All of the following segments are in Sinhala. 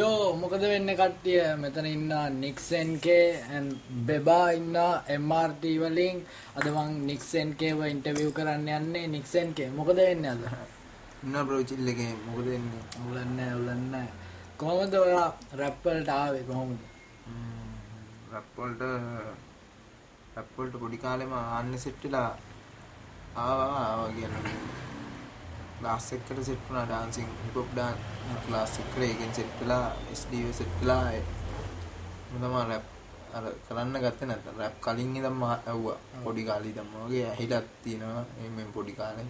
යෝ මොකද වෙන්න කට්ටිය? මෙතන ඉන්න නික්සන්කේ බෙබා ඉන්න MRT වලින්. අද මං නික්සන්කේව ඉන්ටර්විව් කරන්න යන්නේ නික්සන්කේ මොකද වෙන්න අද? ඉන්න බ්‍රෝ චිල් එකේ. මොකද වෙන්නේ? උලන්න උලන්න. කොහොමද ඔයා රැප්වලට ආවේ කොහොමද? රැප් වලට රැප් වලට පොඩි කාලෙම ආන්න සෙට් වෙලා ආවා ආවා කියන්නේ ක්ලාස් එකකට සෙට් වුණා dancing hip hop dance class එකට ඒකෙන් සෙට් වෙලා SDV සෙට් වෙලා මම තමයි රැප් අර කරන්න ගත්තේ නැත්නම් රැප් කලින් ඉඳන් මම ඇහුවා පොඩි කාලේ ඉඳන් වගේ ඇහිලක් තියෙනවා. එමෙන් පොඩි කාලේ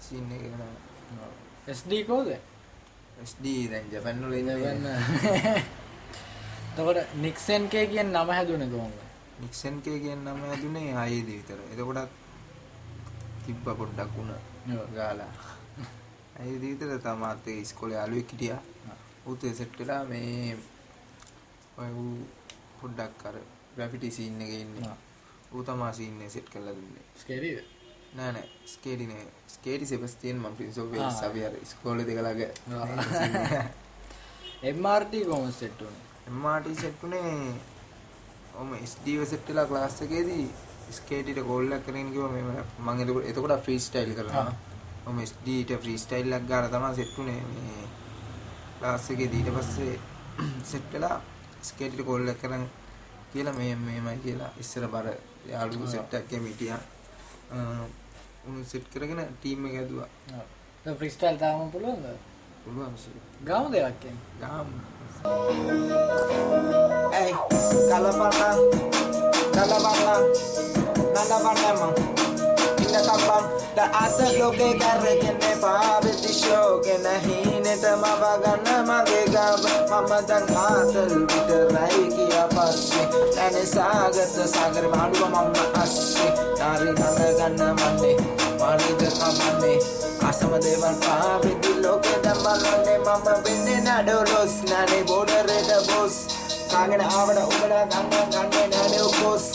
සීන් එක නෑ SD කෝද SD දැන් ජපන් වල වෙන්න එතකොට නික්සන්කේ කියන නම හැදුනේ කොහොමද? නික්සන් කේ කියන නම හැදුනේ ආයේදී විතර. එතකොටත් තිබ්බ පොඩ්ඩක් ඔව්. ගාලා. ආයේදී විතර තමාත් ඒ ඉස්කෝලේ යාළුවෙක් හිටියා. ඒ සෙට් වෙලා මේ ඔය ඌ පොඩ්ඩක් අර ග්‍රැෆිටි සීන් එකේ ඉන්නේ. ඌ තමා සීන් එක සෙට් කරලා දුන්නේ. ස්කේරිද නෑ නෑ ස්කේටි නේ. ස්කේටි සෙබස්ටියන් මම ප්‍රින්ස් ඔෆ්. වේල්ස් අපි අර ඉස්කෝලේ දෙක ළඟ ආ. MRT කොහොමද සෙට් උනේ MRT සෙට් උනේ ඔම SDව සෙට් වෙලා ක්ලාස් එකේදී ස්කේටිට කෝල් එකක් කරගෙන කිව්වා මේ මම එතකොට ෆ්‍රී ස්ටයිල් කරනවා. ඔම SDට ෆ්‍රී ස්ටයිල් එකක් ගාලා තමයි සෙට් උනේ මේ ක්ලාස් එකේදී ඊට පස්සේ සෙට් වෙලා ස්කේටිට එකක් කරන් කියලා මේ මේමයි කියලා ඉස්සර බර යාළුවෝ සෙට් එකක් එමෙ හිටියා. උන් සෙට් කරගෙන ටීම් එක ඇදුවා. ඔව් ෆ්‍රීස්ටයිල් තාම පුළුවන්ද පුළුවන් සර්. ගාමු දෙයක් කියන්නේ ගාම්. Ey, kalapana, kalapana, nalabanema. ඉන්න කම්බම් ද අත ලෝකේ කරගෙන පාවිච්චි ෂෝගෙන හීනෙට මව ගන්න මගේ ගම මම දැන් ආතල් විතරයි කියා පස්සේ නැනේ සාගත සාගර මාළුව මම අස්සේ නාරි නන ගන්න මන්නේ මානිද කමන්නේ අසම දේවල් පාවිච්චි ලෝකේ දැන් බලන්නේ මම වෙන්නේ නඩොලොස් නැනේ බෝඩරේට බොස් කාගෙන ආවඩ උඹලා ගන්න ගන්නේ නැනේ කොස්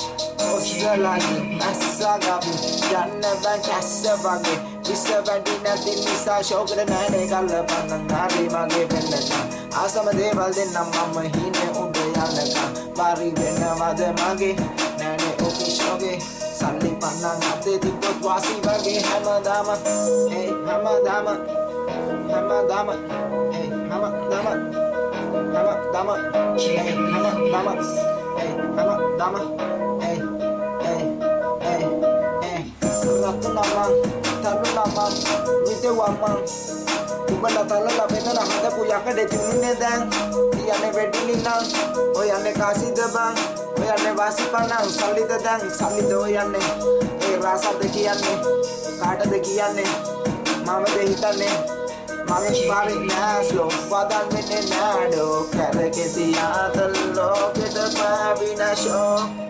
ඔස්සලයි ඇස්සගපි යන්න බෑ කැස්ස වගේ විස වැඩි නැති නිසා ශෝකර නෑනේ කල්ල පන්නන් නාරි මගේ පෙන්නට ආසම දේවල් දෙන්නම් මම හිනේ උඹ යනකම් බරි වෙනවද මගේ නෑනේ ඔෆිෂෝගේ සල්ලි පන්නන් අතේ තිබ්බොත් වාසි වගේ හැමදාම ඒ හැමදාම හැමදාම ඒ හැමදාම හැමදාම ඒ හැමදාම ඒ හැමදාම ඒ ඒ තරුණමං විදවමං උඹලා තලලා බෙදලා හදපු යකඩ චුන්නේ දැන් කියන්නේ වෙඩිලි නම් ඔයන්නේ කාසිද බං ඔයන්නේ වාසිපණන් සල්ලිද දැන් සල්ලිද ඔයන්නේ ඒ රාසද කියන්නේ කාටද කියන්නේ මමද හිතන්නේ මගේ පාරේ නෑස්ලෝ වදන් වෙන්නේ නෑඩෝ කැරකෙති ආතල් ලෝකෙට පාවිනශෝ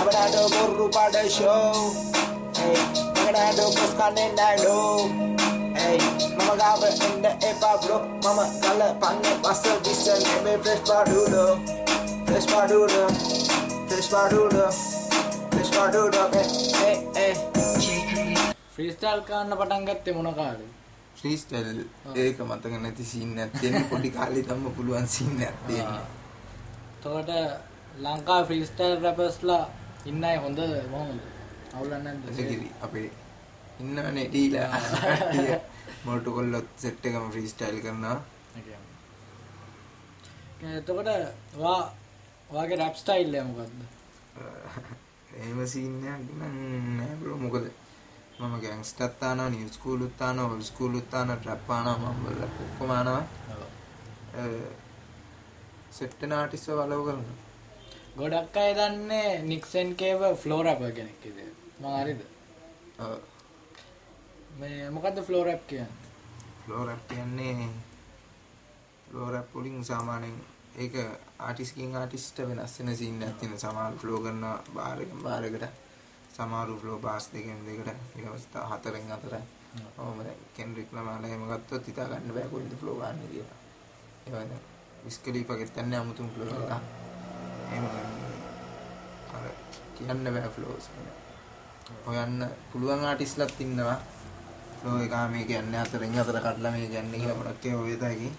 Abadado burru pada show Hey, Kuskane nado Hey, mama gaba inda e Pablo Mama kala panne basa visa nebe fresh padudo Fresh padudo Fresh padudo Fresh padudo Hey, hey, hey ෆ්‍රීස්ටයිල් කරන්න පටන් ගත්තේ මොන කාලේ? ෆ්‍රීස්ටයිල් ඒක මතක නැති සීන් තියෙන පොඩි කාලේ තම පුළුවන් සීන් තියෙනවා එතකොට ලංකා ෆ්‍රීස්ටයිල් රැපර්ස්ලා ඉන්න අය හොඳ මොහොමද අවුලක් නැද්ද? අපේ ඉන්නවනේ ඩීලා. මොටු කොල්ලොත් සෙට් එකම ෆ්‍රීස්ටයිල් කරනවා. එතකොට වා වාගේ රැප් ස්ටයිල් එක මොකද්ද? එහෙම සීන් එකක් නෑ බ්‍රෝ මොකද මම ගෑන්ග්ස්ටර්ත් ආනවා නිව් ස්කූලුත් ආනවා ඔල් ස්කූලුත් ආනවා ට්‍රැප් ආනවා මම වල ඔක්කොම ආනවා. සෙට් වෙන ආටිස්ට්ව වලව කරනවා. ගොඩක් අය දන්නේ නික්සන් කේව ෆ්ලෝ රැපර් කෙනෙක් කියලා මම හරිද? ඔව් මේ මොකද්ද ෆ්ලෝ රැප් කියන්නේ? ෆ්ලෝ රැප් කියන්නේ ෆ්ලෝ රැප් වලින් සාමාන්‍යයෙන් ඒක ආටිස්ට්කින් ආටිස්ට් වෙනස් වෙන සීන් එකක් තියෙන. සමහර ෆ්ලෝ කරන බාර් එකෙන් බාර් එකට. සමහර ෆ්ලෝ බාස් දෙකෙන් දෙකට. ඊට පස්සේ හතරෙන් හතර. ඔහොම දැන් කෙන්රික් ලමාලා එහෙම ගත්තොත් හිතා ගන්න බෑ කොහෙන්ද ෆ්ලෝ ගන්න කියලා. ඒ වගේ විස්කලීපගෙත් යන්නේ අමුතුම ෆ්ලෝ එකක් එහෙම අර කියන්න බෑ ෆ්ලෝස් හොයන්න පුළුවන් ආටිස්ලත් ඉන්නවා. ෆ්ලෝ එක මේ කියන්නේ හතරෙන් හතර කඩලා මේ කියන්නේ කියලා මොකක් ඒ දකි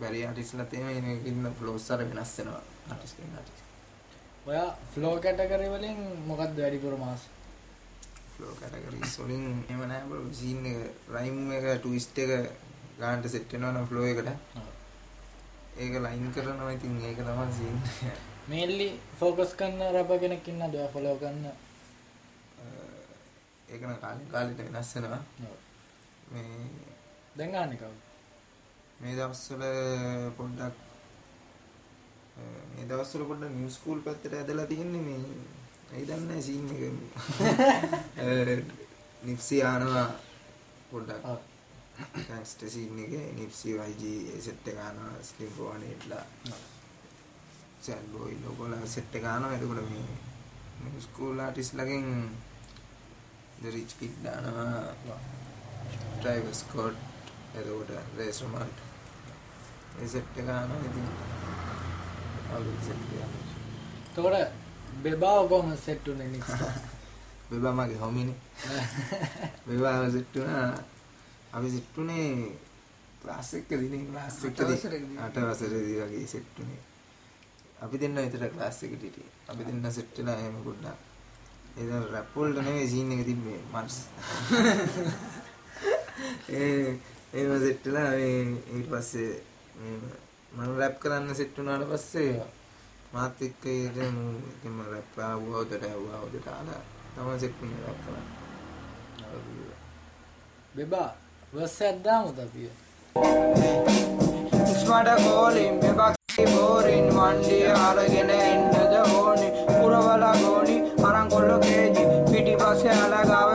බැරි ආටිස්ලා තේම ඉන්න ෆ්ලෝස් අර වෙනස් වෙනවා. ආටිස් කෙනෙක් ආටිස් ඔයා ෆ්ලෝ කැටගරි වලින් මොකක්ද වැඩිපුර මාස්? ෆ්ලෝ කැටගරිස් වලින් එහෙම නැහැ බ්‍රෝ. සීන් එක රයිම් එක ට්විස්ට් එක ගන්නට සෙට් වෙනවා නම් ෆ්ලෝ එකට. ඒක ලයින් කරනවා. ඉතින් ඒක තමයි සීන් මේල්ලි ෆෝකස් කරන්න රැප කෙනෙක් ඉන්නද ඔයා ෆලෝ කරන්න ඒක නම් කාලෙන් කාලෙට වෙනස් වෙනවා. මේ දැන් ගන්න කවුද මේ දවස්වල පොඩ්ඩක් මේ දවස්වල පොඩ්ඩක් නිව් ස්කූල් පැත්තට ඇදලා තියෙන්නේ මේ ඇයි දන්නේ සීන් එක. නිප්සි ආනවා පොඩ්ඩක්. ඔව්. ගැන්ග්ස්ටර් සීන් එකේ නිප්සි YG සෙට් එක ආනවා ස්ලිම් ෆෝනේට්ලා සෑඩ් බෝයි ලෝකෝලා සෙට් එක ආනවා. එතකොට මේ ස්කූල් ආටිස්ට්ලගෙන් ද රිච් කිඩ් දානවා ඩ්‍රයිවර් ස්කොට් එතකොට රේස් රොමාන්ට් ඒ සෙට් එක ආනවා ඉතින් අලුත් සෙට් එක එතකොට බෙබාව කොහොම සෙට් උනේ නික්ස් බෙබා මගේ හොමිනේ බෙබාව සෙට් වුණා. අපි සෙට් උනේ ක්ලාස් එකකදී ක්ලාස් අට එකකදී. වසරකදී. අට වසරේදී වගේ සෙට් උනේ අපි දෙන්න විතර ක්ලාස් එකට හිටියේ. අපි දෙන්න සෙට් වෙලා එහෙම පොඩ්ඩක් ඒ දැන් රැප් වලට නෙවෙයි සීන් එක තිබ්බේ මන්ස් ඒ ඒව සෙට් වෙලා මේ ඊට පස්සේ මම රැප් කරන්න සෙට් වුණාට පස්සේ මාත් එක්ක ඉතින් මම රැප් ආවුවා උදට ආවුවා උදට ආලා තමයි සෙට් වුණේ රැප් කරන්න. බෙබා වර්ස් එකක් දාමුද අපි ඉස්මට කෝලින් මෙබක්කි බෝරින් වන්ඩිය අරගෙන එන්නද ඕනි පුරවලා ගෝනි අරන් කොල්ලො කේජි පිටි පස්සේ අලගාව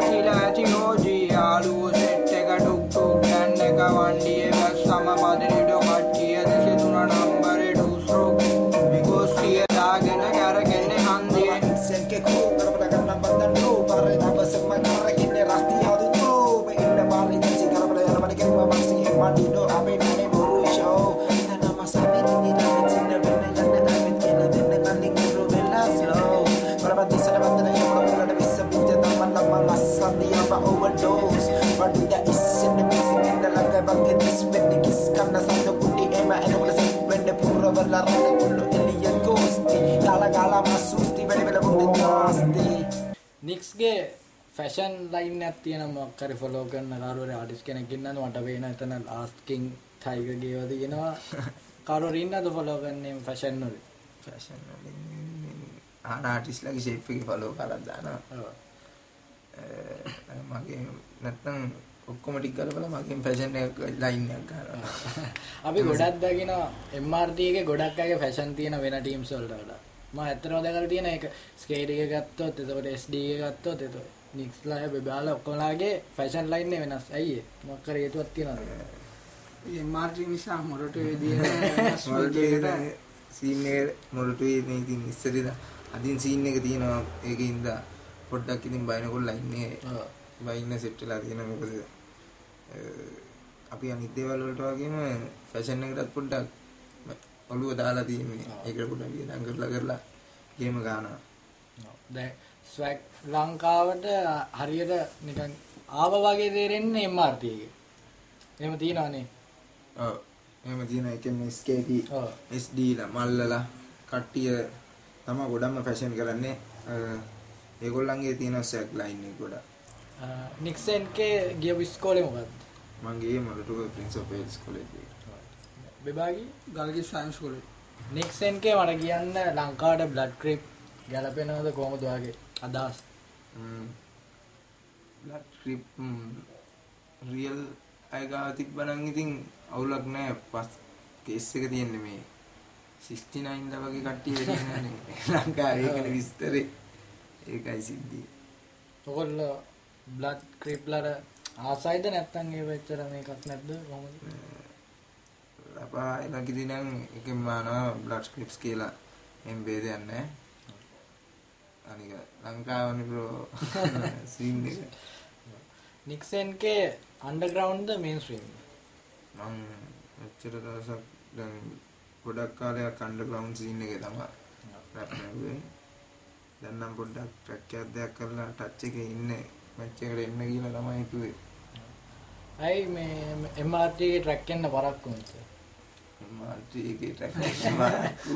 නික්ස්ගේ ෆැෂන් ලයින් ඇත් තියෙන මොක්කරි ෆොලෝ කරන්න කරුවර ආටිස් කෙනෙක් ඉන්නද මට පේන එතන ලාස්කින් ටයිගගේ වද ගෙනවා කරුවර ඉන්නද ෆොලෝ කරන්නේ ෆැෂන් වල ෆැෂන් වලින් ආන ආටිස්ලාගේ ෂේප් එකේ ෆලෝ අ, මගේ නැත්තම් ඔක්කොම ටික කරලා මගේ ෆැෂන් එක ලයින් අපි ගොඩක් දකින එම්මාර්ටගේ ගොඩක් අගේ ෆැෂන් තියෙන වෙන ටීම් සොල්ට වඩා ම ඇතරෝ දැකර තියෙන එක. ස්කේට එක ගත්තොත් එතකොට ස්ඩ ගත්තොත් එත නික්ස්ලාය බෙබාල ඔක්කොලාගේ ෆැෂන් ලයින්න වෙනස්. ඇයි මොක්කර ඒතුවත් තියෙනද මාර්ටි නිසා මොරට විදිය සීන් එක මොරටුවේ ඉතින් ඉස්සරද අදින් සීන් එක තියෙනවා ඒක ඉඳා පොඩ්ඩක් ඉතින් බයිනකොල් ලයින් එක බයින්න සෙට් වෙලා තියෙන මොකද? අපි අනිත් දේවල් වලට වගේම ෆැෂන් එකටත් පොඩ්ඩක් ඔළුව දාලා තියෙන්නේ ආ. ඒකට පොඩ්ඩක් වියදම් කරලා කරලා ගේම ගන්නවා. දැ ස්වැක් ලංකාවට හරියට නිකන් ආව වගේ තේරෙන්නේ එම්මාර්ටගේ එම තියෙනවානේ. ඔව්. එහෙම තියෙන එකෙන් ඔව්. SD ලා මල්ලලා කට්ටිය තමයි ගොඩක්ම ෆැෂන් කරන්නේ. ඒගොල්ලන්ගේ තියෙන සැක් ලයින් එක ගොඩක්. නික්සන්ගේ ගිය විස්කෝලෙ මොකක්ද මගේ Moratuwa Prince of Wales College බෙබාගි ගල්ගේ සයින්ස් කොලේ නික්සන්ගේ මට කියන්න ලංකාට බ්ලඩ් ක්‍රිප් ගැලපෙනවද කොමදවාගේ අදස් බ්ලඩ් ට්‍රිප් රියල් අයගාව තිබ්බනං ඉතින් අවුලක් නෑ. පස් කේස් එක තියෙන්නේ මේ 69 ලා වගේ කට්ටිය වෙන්නේ ලංකාවේ ඒකනේ විස්තරේ. ඒකයි සිද්ධිය. ඔකොල්ල බ්ලඩ් ක්‍රිප්ලට ආසයිද නැත්තන් ඒ වෙච්චර මේකක් නැද්ද කොමද අපා එලකිදි නම් එකෙන් මානවා බ්ලඩ් ස්ක්‍රිප්ස් කියලා එම් බේදයක් නැහැ. අනික ලංකාවනේ බ්‍රෝ සීන් එක. නික්සන්ගේ අන්ඩග්‍රවන්්ද මේන් ස්්‍රීම් මං එච්චර දවසක් දැන් ගොඩක් කාලයක් අන්ඩර්ග්‍රවුන්ඩ් සීන් එකේ තමයි රැප් නැගුවේ දැන් නම් පොඩ්ඩක් ට්‍රැක් එකක් දෙයක් කරලා ටච් එකේ ඉන්නේ. මැච් එකට එන්න කියලා තමයි හිතුවේ. ඇයි මේ එම්මාර්ටගේ ට්‍රැක්කෙන්න්න පරක්කුන්ස මාල්ට්‍රීගේ ට්‍රැක්කු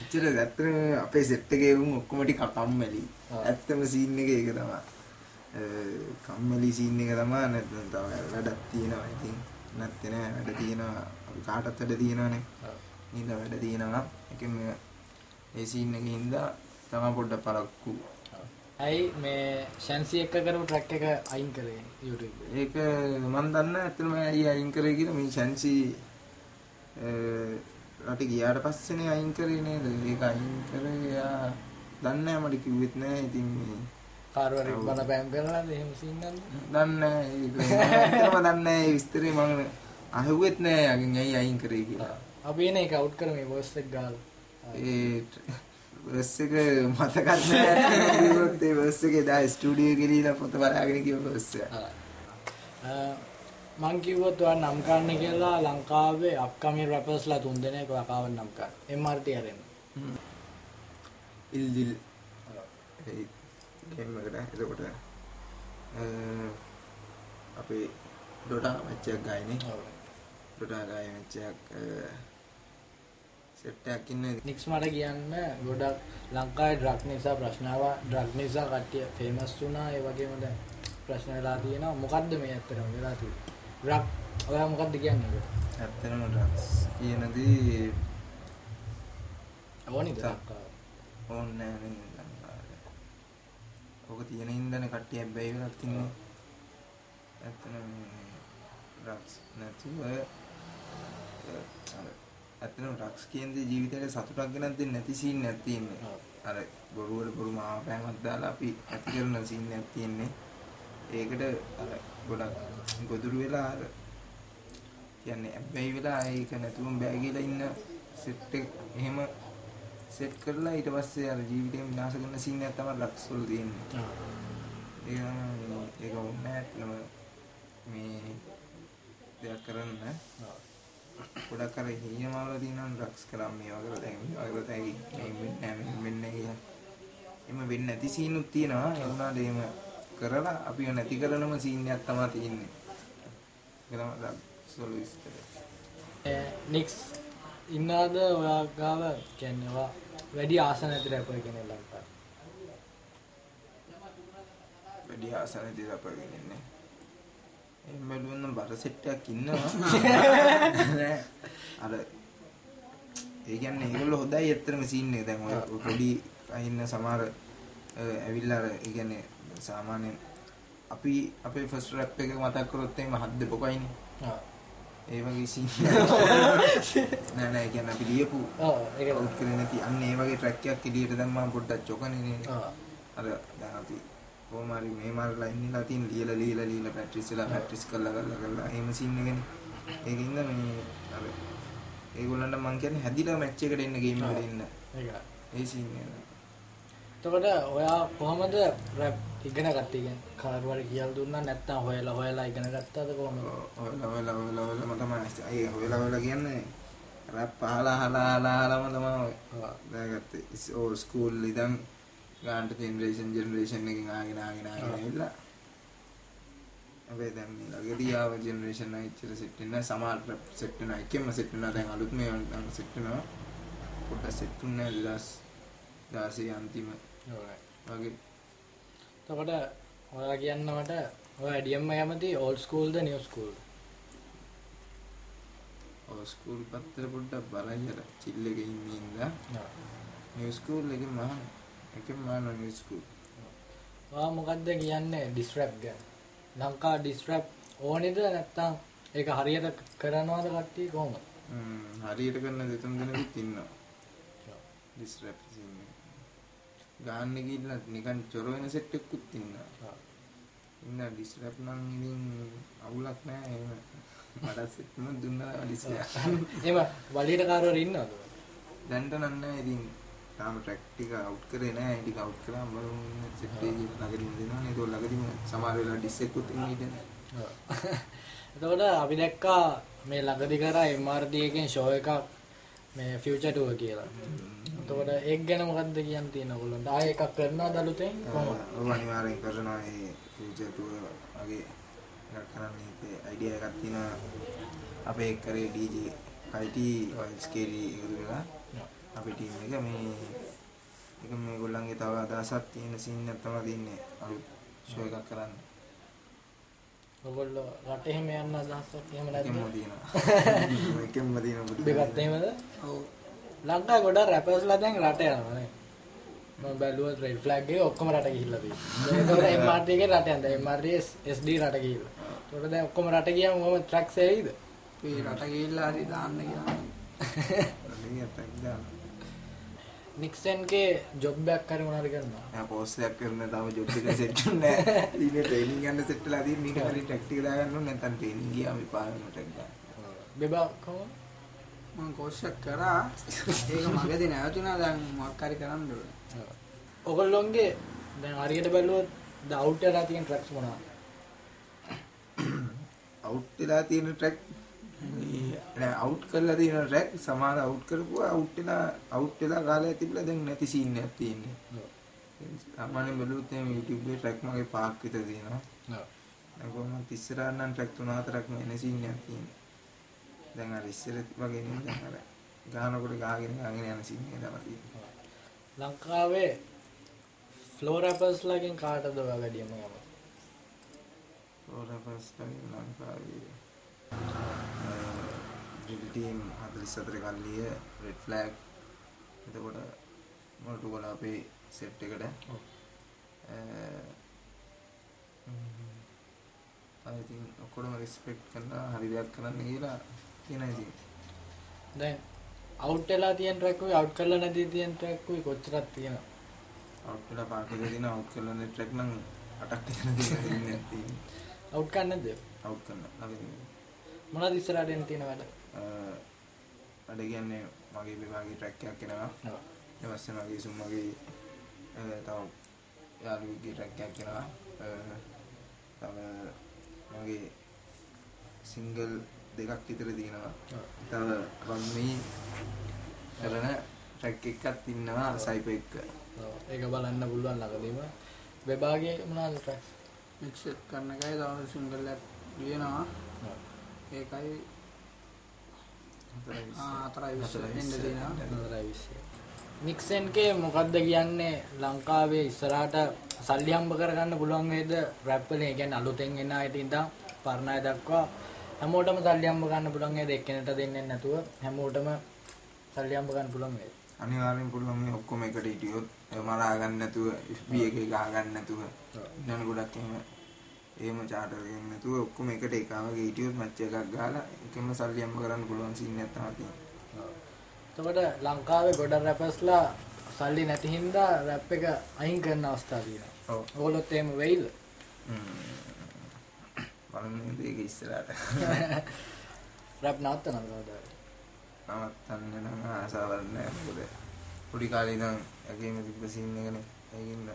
ඉච්චර ඇත්තම අපේ සෙට් එකේ වුන් ඔක්කොම ටික කම්මැලි. ඇත්තම සීන් එක ඒක තමයි. කම්මැලි සීන් එක තමයි නැත්නම් තව වැඩක් තියෙනවා. ඉතින් නැත්තේ නෑ වැඩ තියෙනවා. අපි කාටත් වැඩ තියෙනවානේ. ඉඳ වැඩ තියෙනවා. එකම ඒ සීන් එකේ හින්දා තමයි පොඩ්ඩක් පරක්කු. ඇයි මේ ශැන්සි එක්ක කරපු ට්‍රැක් එක අයින් කරේ YouTube? එකේ? ඒක මන් දන්න ඇත්තම ඇයි අයින් කරේ කියලා. මේ ෂැන්සි රට ගියාට පස්සේනේ අයින් කරේ නේද? ඒක අයින් කරේ එයා දන්නේ නැහැ මට කිව්වෙත් නැහැ ඉතින් මේ. කාර්වරෙක් බල බෑම් කරලාද එහෙම සීන් නැද්ද? දන්නේ නැහැ. ඒක ඇත්තම දන්නේ නැහැ. විස්තරේ මම අහුවෙත් නැහැ යකින් ඇයි අයින් කරේ කියලා. අපි එන එක අවුට් කරමු වර්ස් එක ගාලා. ඒ වර්ස් එක මතකත් නැහැ කිව්වොත් ඒ වර්ස් එකේ දා ස්ටුඩියෝ ගිහලා පොත බලාගෙන කිව්ව වර්ස් එක මං කිව්වොත් ඔයා නම් කරන්න කියලා ලංකාවේ අප්කමින් රැපර්ස්ලා තුන් දෙනෙක් ඔයා කාව නම් කරන්න. MRT ආරෙන්න. ඉල්දිල් ඒ ගේම් එකට. එතකොට අපේ ඩොටා මැච්චයක් ගායනේ. ඩොටා ගාය මැච්චයක් සෙට්ටයක් ඉන්න. නික්ස් මට කියන්න ගොඩක් ලංකාවේ ඩ්‍රග් නිසා ප්‍රශ්නාව ඩ්‍රග් නිසා කට්ටිය ෆේමස් වුණා. ඒ වගේම දැන් ප්‍රශ්න වෙලා තියෙනවා. මොකද්ද මේ ඇත්තටම වෙලා තියෙන්නේ ඩ්‍රග් ඔයා මොකද්ද කියන්නේ? ඇත්තනම ඩ්‍රක්ස් කියනදී ඕනිද ඕන්නෑ ඕක තියෙන ඉන්දන කට්ටිය හැබැයි වෙලක් තින්නේ. ඇත්තන ඩ්‍රක්ස් නැතිව ඇත්තන ඩ්‍රක්ස් කියන්නේ ජීවිතයට සතුටක් ගෙනත් දෙන්නේ නැති සීන් තියෙන්නේ. අර බොරුවට බොරු මාපෑමක් දාලා අපි ඇති කරන සීන් තියෙන්නේ ඒකට අර ගොඩක් ගොදුරු වෙලා අර කියන්නේ හැබැයි වෙලා ඒක නැතුවම බෑ කියලා ඉන්න සෙට් එක එහෙම සෙට් කරලා ඊට පස්සේ අර ජීවිතේ විනාශ කරන සීන් එකක් තමයි ඩ්‍රග්ස් වල තියෙන්නේ. ඒක ඒක ඕනේ ඇත්තම මේ දෙයක් කරන්න. ගොඩක් අර හීනමාවල තියෙනවා ඩ්‍රග්ස් කරා මේ වගේ දැන් මේ වගේ තැයි මේ නැහැ මේ නැහැ කියලා. එම වෙන්නේ නැති සීනුත් තියෙනවා. ඒ වුණාට එහෙම කරලා අපිව නැති කරනම සීන් එකක් තමයි තියෙන්නේ. ඒක තමයි වල විස්තරය. නික්ස් ඉන්නාද ඔයා ගාව කියන්නේ ඔයා වැඩි ආස නැති රැපර් කෙනෙක් ලංකාවේ වැඩි ආසන දිලා පගෙන ඉන්නේ. එහෙම බැලුවොත් බර සෙට් එකක් ඉන්නවා. නෑ. අර ඒ කියන්නේ ඒගොල්ලෝ හොඳයි ඇත්තටම සීන් එක දැන් ඔය පොඩි ඉන්න සමහර ඇවිල්ලා අර ඒ කියන්නේ සාමාන්‍යයෙන් අපි අපේ ෆස්ට් රැප් එක මතක් කරොත් එහෙම හත් දෙපොකයිනේ. ආ. ඒ වගේ සීන් නෑ නෑ කියන්නේ අපි ලියපු ඔව් ඒක අවුට් කරේ නැති. අන්න ඒ වගේ ට්‍රැක් එකක් එළියට දැම්මම පොඩ්ඩක් චොකනේ නේද? ආ. අර දැන් අපි කොහොම හරි මේ මාර ලයින් එකලා තියෙන ලියලා ලියලා ලියලා ප්‍රැක්ටිස් වෙලා ප්‍රැක්ටිස් කරලා කරලා කරලා එහෙම සීන් එකනේ. ඒකින්ද මේ අර ඒගොල්ලන්ට මං කියන්නේ හැදිලා මැච් එකට එන්න ගේම් එකට එන්න. ඒක. ඒ සීන් එක. එතකොට ඔයා කොහමද රැප් ඉගෙන ගත්තේ. කියන්නේ කාර්වර කියලා දුන්නා නැත්නම් හොයලා හොයලා ඉගෙන ගත්තාද කොහමද? ඔයලා ඔයලා ඔයලා ඔයලා තමයි අය ඔයලා ඔයලා කියන්නේ රැප් පහලා හලා හලා හලාම තමයි දාගත්තේ ඕල් ස්කූල් ඉඳන් ගාන්ට ජෙනරේෂන් ජෙනරේෂන් එකකින් ආගෙන ආගෙන ආගෙන ඇවිල්ලා. හැබැයි දැන් මේ ළඟදී ආව ජෙනරේෂන් එක ඉච්චර සෙට් වෙන්නේ සමාල් සෙට් වෙනවා. එකෙන්ම සෙට් වෙනවා. දැන් අලුත් මේ දැන් සෙට් වෙනවා. පොඩ්ඩක් සෙට් වුණේ 2016 අන්තිම. වගේ එතකොට ඔයා කියන්න මට ඔයා ඩියම්ම කැමති ඕල්ඩ් ස්කූල්ද නිව් ස්කූල් පත්තර පොඩ්ඩක් බලයි අර චිල් එකේ ඉන්නේ ඉඳලා. නිව් ස්කූල් එකේ මහා එකෙන් මහා නිව් ස්කූල් ඔයා මොකද්ද කියන්නේ ඩිස්රැප් ගැන? ලංකා ඩිස්රැප් ඕනේද නැත්නම් ඒක හරියට කරනවද කට්ටිය කොහොමද? හ්ම් හරියට කරන දෙතුන් දෙනෙකුත් ඉන්නවා. ඩිස්රැප් සීන් ගාන්න ගිහිල්ලා නිකන් චොර වෙන සෙට් එකකුත් ඉන්නවා. ඉන්න ඩිස්රැප් නම් ඉතින් අවුලක් නෑ එහෙම. මට සෙට්ම දුන්නා ඩිස්රැප් එහෙම වලියට කාරවල ඉන්නවද? දැන්ට නන්න ඉතින්. තාම ට්‍රැක් ටික අවුට් කරේ නෑ. ටික අවුට් කරාම බලමු සෙට් එකේ ළඟදිම දෙනවා නේද ළඟදිම සමහර වෙලාවට ඩිස් එකකුත් ඉන්නේ ඉතින් එතකොට අපි දැක්කා මේ ළඟදි කරා MRT එකෙන් ෂෝ එකක් මේ ෆියුචර් ටුවර් කියලා. එතකොට ඒක ගැන මොකද්ද කියන්න තියෙන ඔයගොල්ලන්ට? ආයෙ එකක් කරනවද අලුතෙන්? කොහොමද? ඔව් අනිවාර්යෙන් කරනවා. එකක් කරන්න අයිඩියා එකක් තියෙනවා. අපේ කරේ DJ කයිටි වයිස්කේරී එකතු වෙලා අපි ටීම් එක. මේ එක මේගොල්ලන්ගේ තව අදහසක් තියෙන සීන් එකක් තමයි තියන්නේ. අලුත් ෂෝ එකක් කරන්න. ඔයගොල්ලෝ රට එහෙම යන්න අදහසක් එහෙම එකෙන්ම නැද්ද තියෙනවා. එකෙන්ම තියෙන බුදු දෙකත් එහෙමද? ඔව් ලංකා ගොඩක් රැපර්ස්ලා දැන් රට යනවා නේ මම බැලුවා රෙඩ් ෆ්ලැග් එක ඔක්කොම රට ගිහිල්ලා තියෙනවා. ඒතකොට MRT එකේ රට යනවා. MRT SD රට ගිහිල්ලා. ඒතකොට දැන් ඔක්කොම රට ගියාම මොකම ට්‍රැක්ස් ඇවිද අපි රට ගිහිල්ලා හරි දාන්න කියලා. නික්සන්ගේ ජොබ් එකක් හරි මොනාරි කරනවා. මම පෝස්ට් එකක් කරන තම ජොබ් එක සෙට් වෙන්නේ නැහැ. ඉන්නේ ට්‍රේනින් යන්න සෙට් වෙලා තියෙන ඊට කලින් ටැක්ටික දාගන්න ඕනේ. නැත්නම් ට්‍රේනින් ගියාම ටැක් ගන්න. බෙබා කොහොම මම කෝස් එක කරා ඒක මගදී නැවතුණා දැන් මොකක් හරි කරන්න ඕනේ ඔගොල්ලොන්ගේ දැන් හරියට බැලුවොත් ද අවුට් වෙලා තියෙන ට්‍රැක්ස් මොනවද අවුට් වෙලා තියෙන ට්‍රැක් නෑ අවුට් කරලා තියෙන ට්‍රැක් සමහර අවුට් කරපුවා අවුට් වෙලා අවුට් වෙලා කාලයක් තිබිලා දැන් නැති සීන් එකක් තියෙන්නේ. සාමාන්‍යයෙන් බැලුවොත් එහෙනම් YouTube එකේ ට්‍රැක් මගේ පහක් විතර තියෙනවා. දැන් කොහොමද ඉස්සරහ නම් ට්‍රැක් තුන හතරක්ම එන සීන් එකක් තියෙන්නේ. දැන් අර ඉස්සර වගේ නෙමෙයි දැන් අර ගානකොට ගාගෙන ගාගෙන යන සීන් එක තමයි තියෙන්නේ. ලංකාවේ ෆ්ලෝ රැපර්ස්ලාගෙන් කාටද ඔයා වැඩියම යම ඕරපස් ලංකාවේ ඩිල් ටීම් 44 කල්ලිය රෙඩ් ෆ්ලෑග් එතකොට මොටු වල අපේ සෙට් එකට ඔව්. අයිතින් ඔක්කොටම රිස්පෙක්ට් කරලා හරි දෙයක් කරන්න කියලා කියන ඉතින් දැන් අවුට් වෙලා තියෙන ට්‍රැක්කුයි අවුට් කරලා නැති තියෙන ට්‍රැක්කුයි කොච්චරක් තියෙනවා අවුට් වෙලා පාකේ දෙන අවුට් කරලා නෙට් ට්‍රැක් නම් අටක් විතර තියෙන ඉන්නේ තියෙන්නේ අවුට් කරන්නේ නැද්ද? අවුට් කරන ළඟදී මොනවද ඉස්සරහට එන්න තියෙන වැඩ? අඩ කියන්නේ මගේ විභාගේ ට්‍රැක් එකක් එනවා. ඊට පස්සේ මගේ සුම්මගේ තව යාළුවෙක්ගේ ට්‍රැක් එකක් එනවා. තව මගේ සිංගල් දෙකක් විතර තියෙනවා. තව රම්මී කරන ට්‍රැක් එකක් ඉන්නවා සයිප එක්ක ඔව්. ඒක බලන්න පුළුවන් ළඟදීම. වෙබාගේ මොනවද ට්‍රැක්ස් මික්ස් කරන එකයි තව සිංගල් එකක් ලියනවා. ඒකයි එන්න. නික්සන්ගේ මොකක්ද කියන්නේ? ලංකාවේ ඉස්සරහට සල්ලි හම්බ කරගන්න පුළුවන් වේද? රැප් වලින් ඒ කියන්නේ අලුතෙන් එන අයට ඉඳන් පරණ අය දක්වා හැමෝටම සල්ලි හම්බ ගන්න පුළුවන් වේද එක්කෙනෙක්ට දෙන්නේ නැතුව හැමෝටම සල්ලි හම්බ ගන්න පුළුවන් වේද අනිවාර්යෙන් පුළුවන් මේ ඔක්කොම එකට හිටියොත් මරා ගන්න නැතුව FB එකේ ගහ ගන්න නැතුව ඉන්නන ගොඩක් එහෙම එහෙම චාටර් එකෙන් නැතුව ඔක්කොම එකට එක වගේ හිටියොත් මැච් එකක් ගහලා එකම සල්ලි හම්බ කරන්න පුළුවන් සීන් එකක් තමයි තියෙන්නේ. එතකොට ලංකාවේ ගොඩක් රැපර්ස්ලා සල්ලි නැති හින්දා රැප් එක අයින් කරන අවස්ථා තියෙනවා. ඔව්. ඕගොල්ලොත් එහෙම වෙයිද? බලමු මේක ඉස්සරහට. රැප් නවත්තනවද කවදාවත්? නවත්තන්න නම් ආසාවක් නැහැ මොකද පොඩි කාලේ ඉඳන් ඇගේම තිබ්බ සීන් එකනේ. ඒකින්ද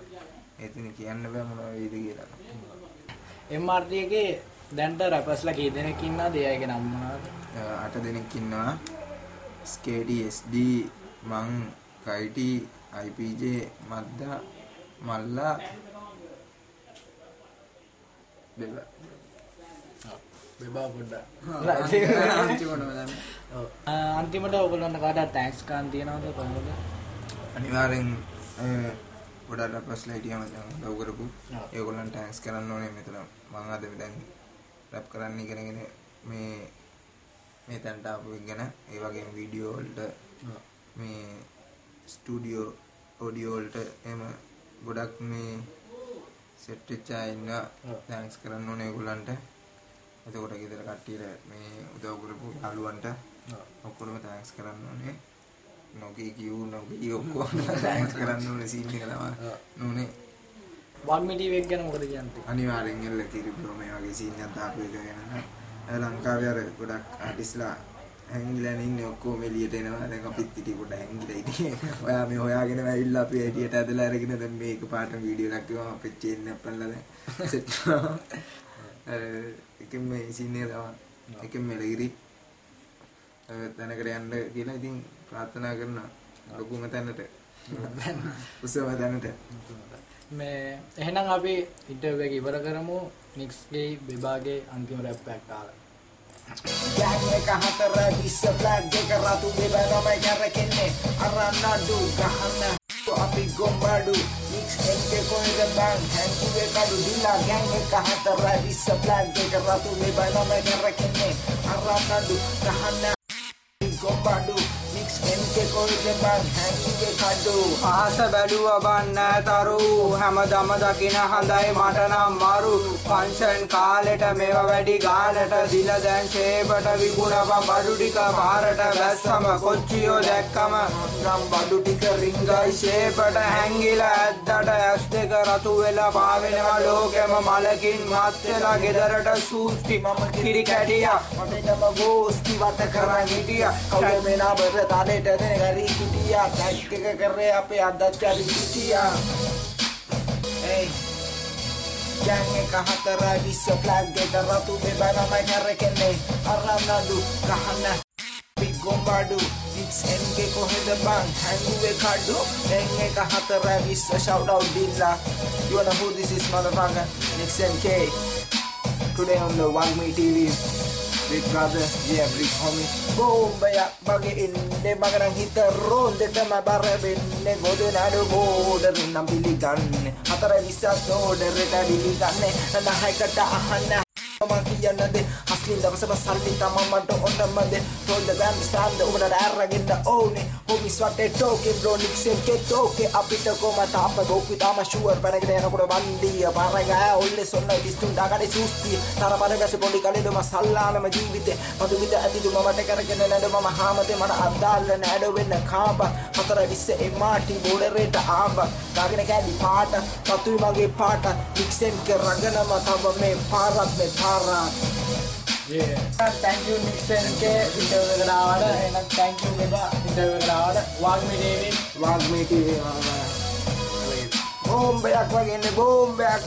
ඒතින් කියන්න බෑ මොනවා වෙයිද කියලා. MRT එකේ දැන්ට රැපර්ස්ලා කී දෙනෙක් ඉන්නවද? ඒ අයගේ නම් මොනවද? අ, අට දෙනෙක් ඉන්නවා. ස්කේටි SD මං කයිටි IPJ මද්දා මල්ලා බෙල බෙබා. ආ, අන්තිමට ඔයගොල්ලන්ට කාටවත් තෑන්ක්ස් ගන්න තියනවද කොහොමද? අනිවාර්යෙන් අ, ගොඩක් රැපර්ස්ලා හිටියම දැන් උදව් කරපු ඔව්. ඒගොල්ලන්ට ටැන්ක්ස් කරන්න ඕනේ මෙතන මං අද දැන් රැප් කරන්න ඉගෙනගෙන මේ මේ තැනට ආපු එක ගැන ඒ වගේම වීඩියෝ වලට ඔව්. මේ ස්ටුඩියෝ ඔඩියෝ වලට එහෙම ගොඩක් මේ සෙට් වෙච්ච අය ඉන්නවා ඔව්. තෑන්ක්ස් කරන්න ඕනේ ඒගොල්ලන්ට එතකොට ගෙදර කට්ටියට මේ උදව් කරපු යාළුවන්ට. ඔක්කොම තෑන්ක්ස් කරන්න ඕනේ නොකී කියූ නොකී ඔක්කොම තෑන්ක්ස් කරන්න ඕනේ සීන් එක තමයි. නෝනේ වල්මි ටීවී එක ගැන මොකද කියන්නේ? අනිවාර්යෙන් එල්ල කිරිබ්‍රෝ මේ වගේ සීන් එකක් දාපු එක ගැන නම් ලංකාවේ අර ගොඩක් ආටිස්ලා හැංගිලා ඉන්නේ ඔක්කොම එළියට එනවා දැන් අපිත් හිටිය පොඩ හැංගිලා හිටියේ ඔයා මේ හොයාගෙන ඇවිල්ලා අපි එළියට ඇදලා අරගෙන දැන් මේක පාට වීඩියෝ එකක් ගිහම අපේ චේන් පල්ලා දැන් සෙට් එකෙන් මේ සීන් එක තමයි එකෙන් මෙලගිරි තැනකට යන්න කියලා ඉතින් ප්‍රාර්ථනා කරනවා. ලොකුම තැනට. උසම තැනට. මේ එහෙනම් අපි ඉන්ටර්විව් එක ඉවර කරමු. නික්ස්ගේ බෙබාගේ අන්තිම රැප් එකක් දාලා. ගෑන් එක හතර විස්ස ෆ්ලැග් එක රතු බෙබනමයි කැරකෙන්නේ අරන් නඩු ගහන්න අපි ගොම්බඩු මික්ස් එක්කේ කොහෙද බං හැන්කුවේ කඩු දිලා ගෑන් එක හතර විස්ස ෆ්ලැග් එක රතු බෙබනමයි කැරකෙන්නේ අරන් නඩු ගහන්න ගොම්බඩු මික්ස් එක්කේ කොහෙද බං හැන්කුවේ කඩු. ආස බැලුව බන්න තරු. හැමදම දකින හඳයි මට නම් මරු. පංෂන් කාලෙට මෙව වැඩි ගාලට දිල දැන් ශේපට විකුණපම් බඩු ටික පාරට වැස්සම. කොච්චියෝ දැක්කම නම් බඩු ටික රිංගයි ශේපට හැංගිලා ඇද්දට ඇස් දෙක රතු වෙලා පාවෙනවා ලෝකෙම මලකින් මත් වෙලා ගෙදරට සූස්ති. මම කිරි කැටියා මටටම ගෝස්ති වට කරන්න හිටිය. කවුද මේ නබර තාලෙට දෙන ගරී කිටියා ටැක් එක කරේ අපේ අදත් චරි කිටියා ඒ ගෑන් එක හතර විස්ස ෆ්ලැග් එක රතු බෙබනමයි කැරකෙන්නේ අරන්නඩු ගහන්න පිගොම්බඩු ඉක්ස් එන්ගේ කොහෙද බං හැංගුවේ කඩු එන් එක හතර විස්ස shout out Dilla you wanna who this is motherfucker Nix NK today on the One Me TV Big brother, yeah, big homie. Boom, baya, bagay in de magarang hitaron de tama bare binne godun adu border nam biligan. Hatara bisas no de reta biligan ne na hai kata ahana මම කියන්නද. හස්ලින් දවසම සල්ලි තම මට ඔන්නමද තොල්ද ගන්න ස්ථාන්ද උඹට ඇරගෙන ඕනේ. හොමිස් වටේ ටෝකේ බ්‍රෝ නික්සෙන් කෙ ටෝකේ. අපිට කොම තාප ගෝකි තාම ෂුවර් පැනගෙන යනකොට වන්දිය පාරගෑ ඔල්ලේ සොන්න කිස්තුන් දාගඩේ සූස්තිය. තරපර ගැස පොඩි කලෙද ම සල්ලානම ජීවිතේ. මතු විද ඇතිදු මමට කරගෙන නැඩ මම හාමතේ මට අද්දාල්ල නැඩ වෙන්න කාප හතර විස්ස එමාටි බෝඩරේට ආම්බ දාගෙන කෑලි පාට. තතුයි මගේ පාට. නික්සෙන් කෙ රගනම තව මේ පාරත් මේ පාරත් තැංකු නික්සන්ගේ ඉටවකරාවට එන තැංකු එබා ඉටවකරාවට වාගමිටේවින් වාග්මීටි බෝම්බයක් වගේන්න බෝම්බයක්